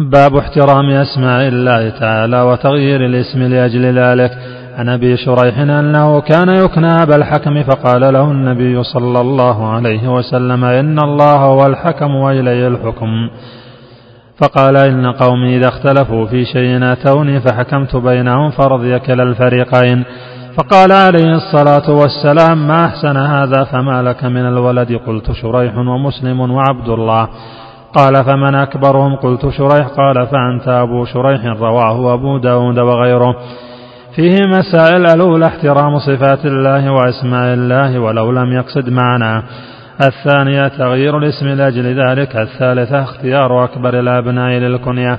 باب احترام أسماء الله تعالى وتغيير الاسم لأجل ذلك. عن أبي شريح أنه كان يكنى أبا الحكم فقال له النبي صلى الله عليه وسلم إن الله هو الحكم وإليه الحكم. فقال إن قومي إذا اختلفوا في شيء آتوني فحكمت بينهم فرضي كلا الفريقين. فقال عليه الصلاة والسلام ما أحسن هذا فما لك من الولد؟ قلت شريح ومسلم وعبد الله. قال فمن أكبرهم؟ قلت شريح. قال فأنت أبو شريح رواه أبو داود وغيره. فيه مسائل الأولى احترام صفات الله وأسماء الله ولو لم يقصد معنى. الثانية تغيير الاسم لأجل ذلك. الثالثة اختيار أكبر الأبناء للكنية.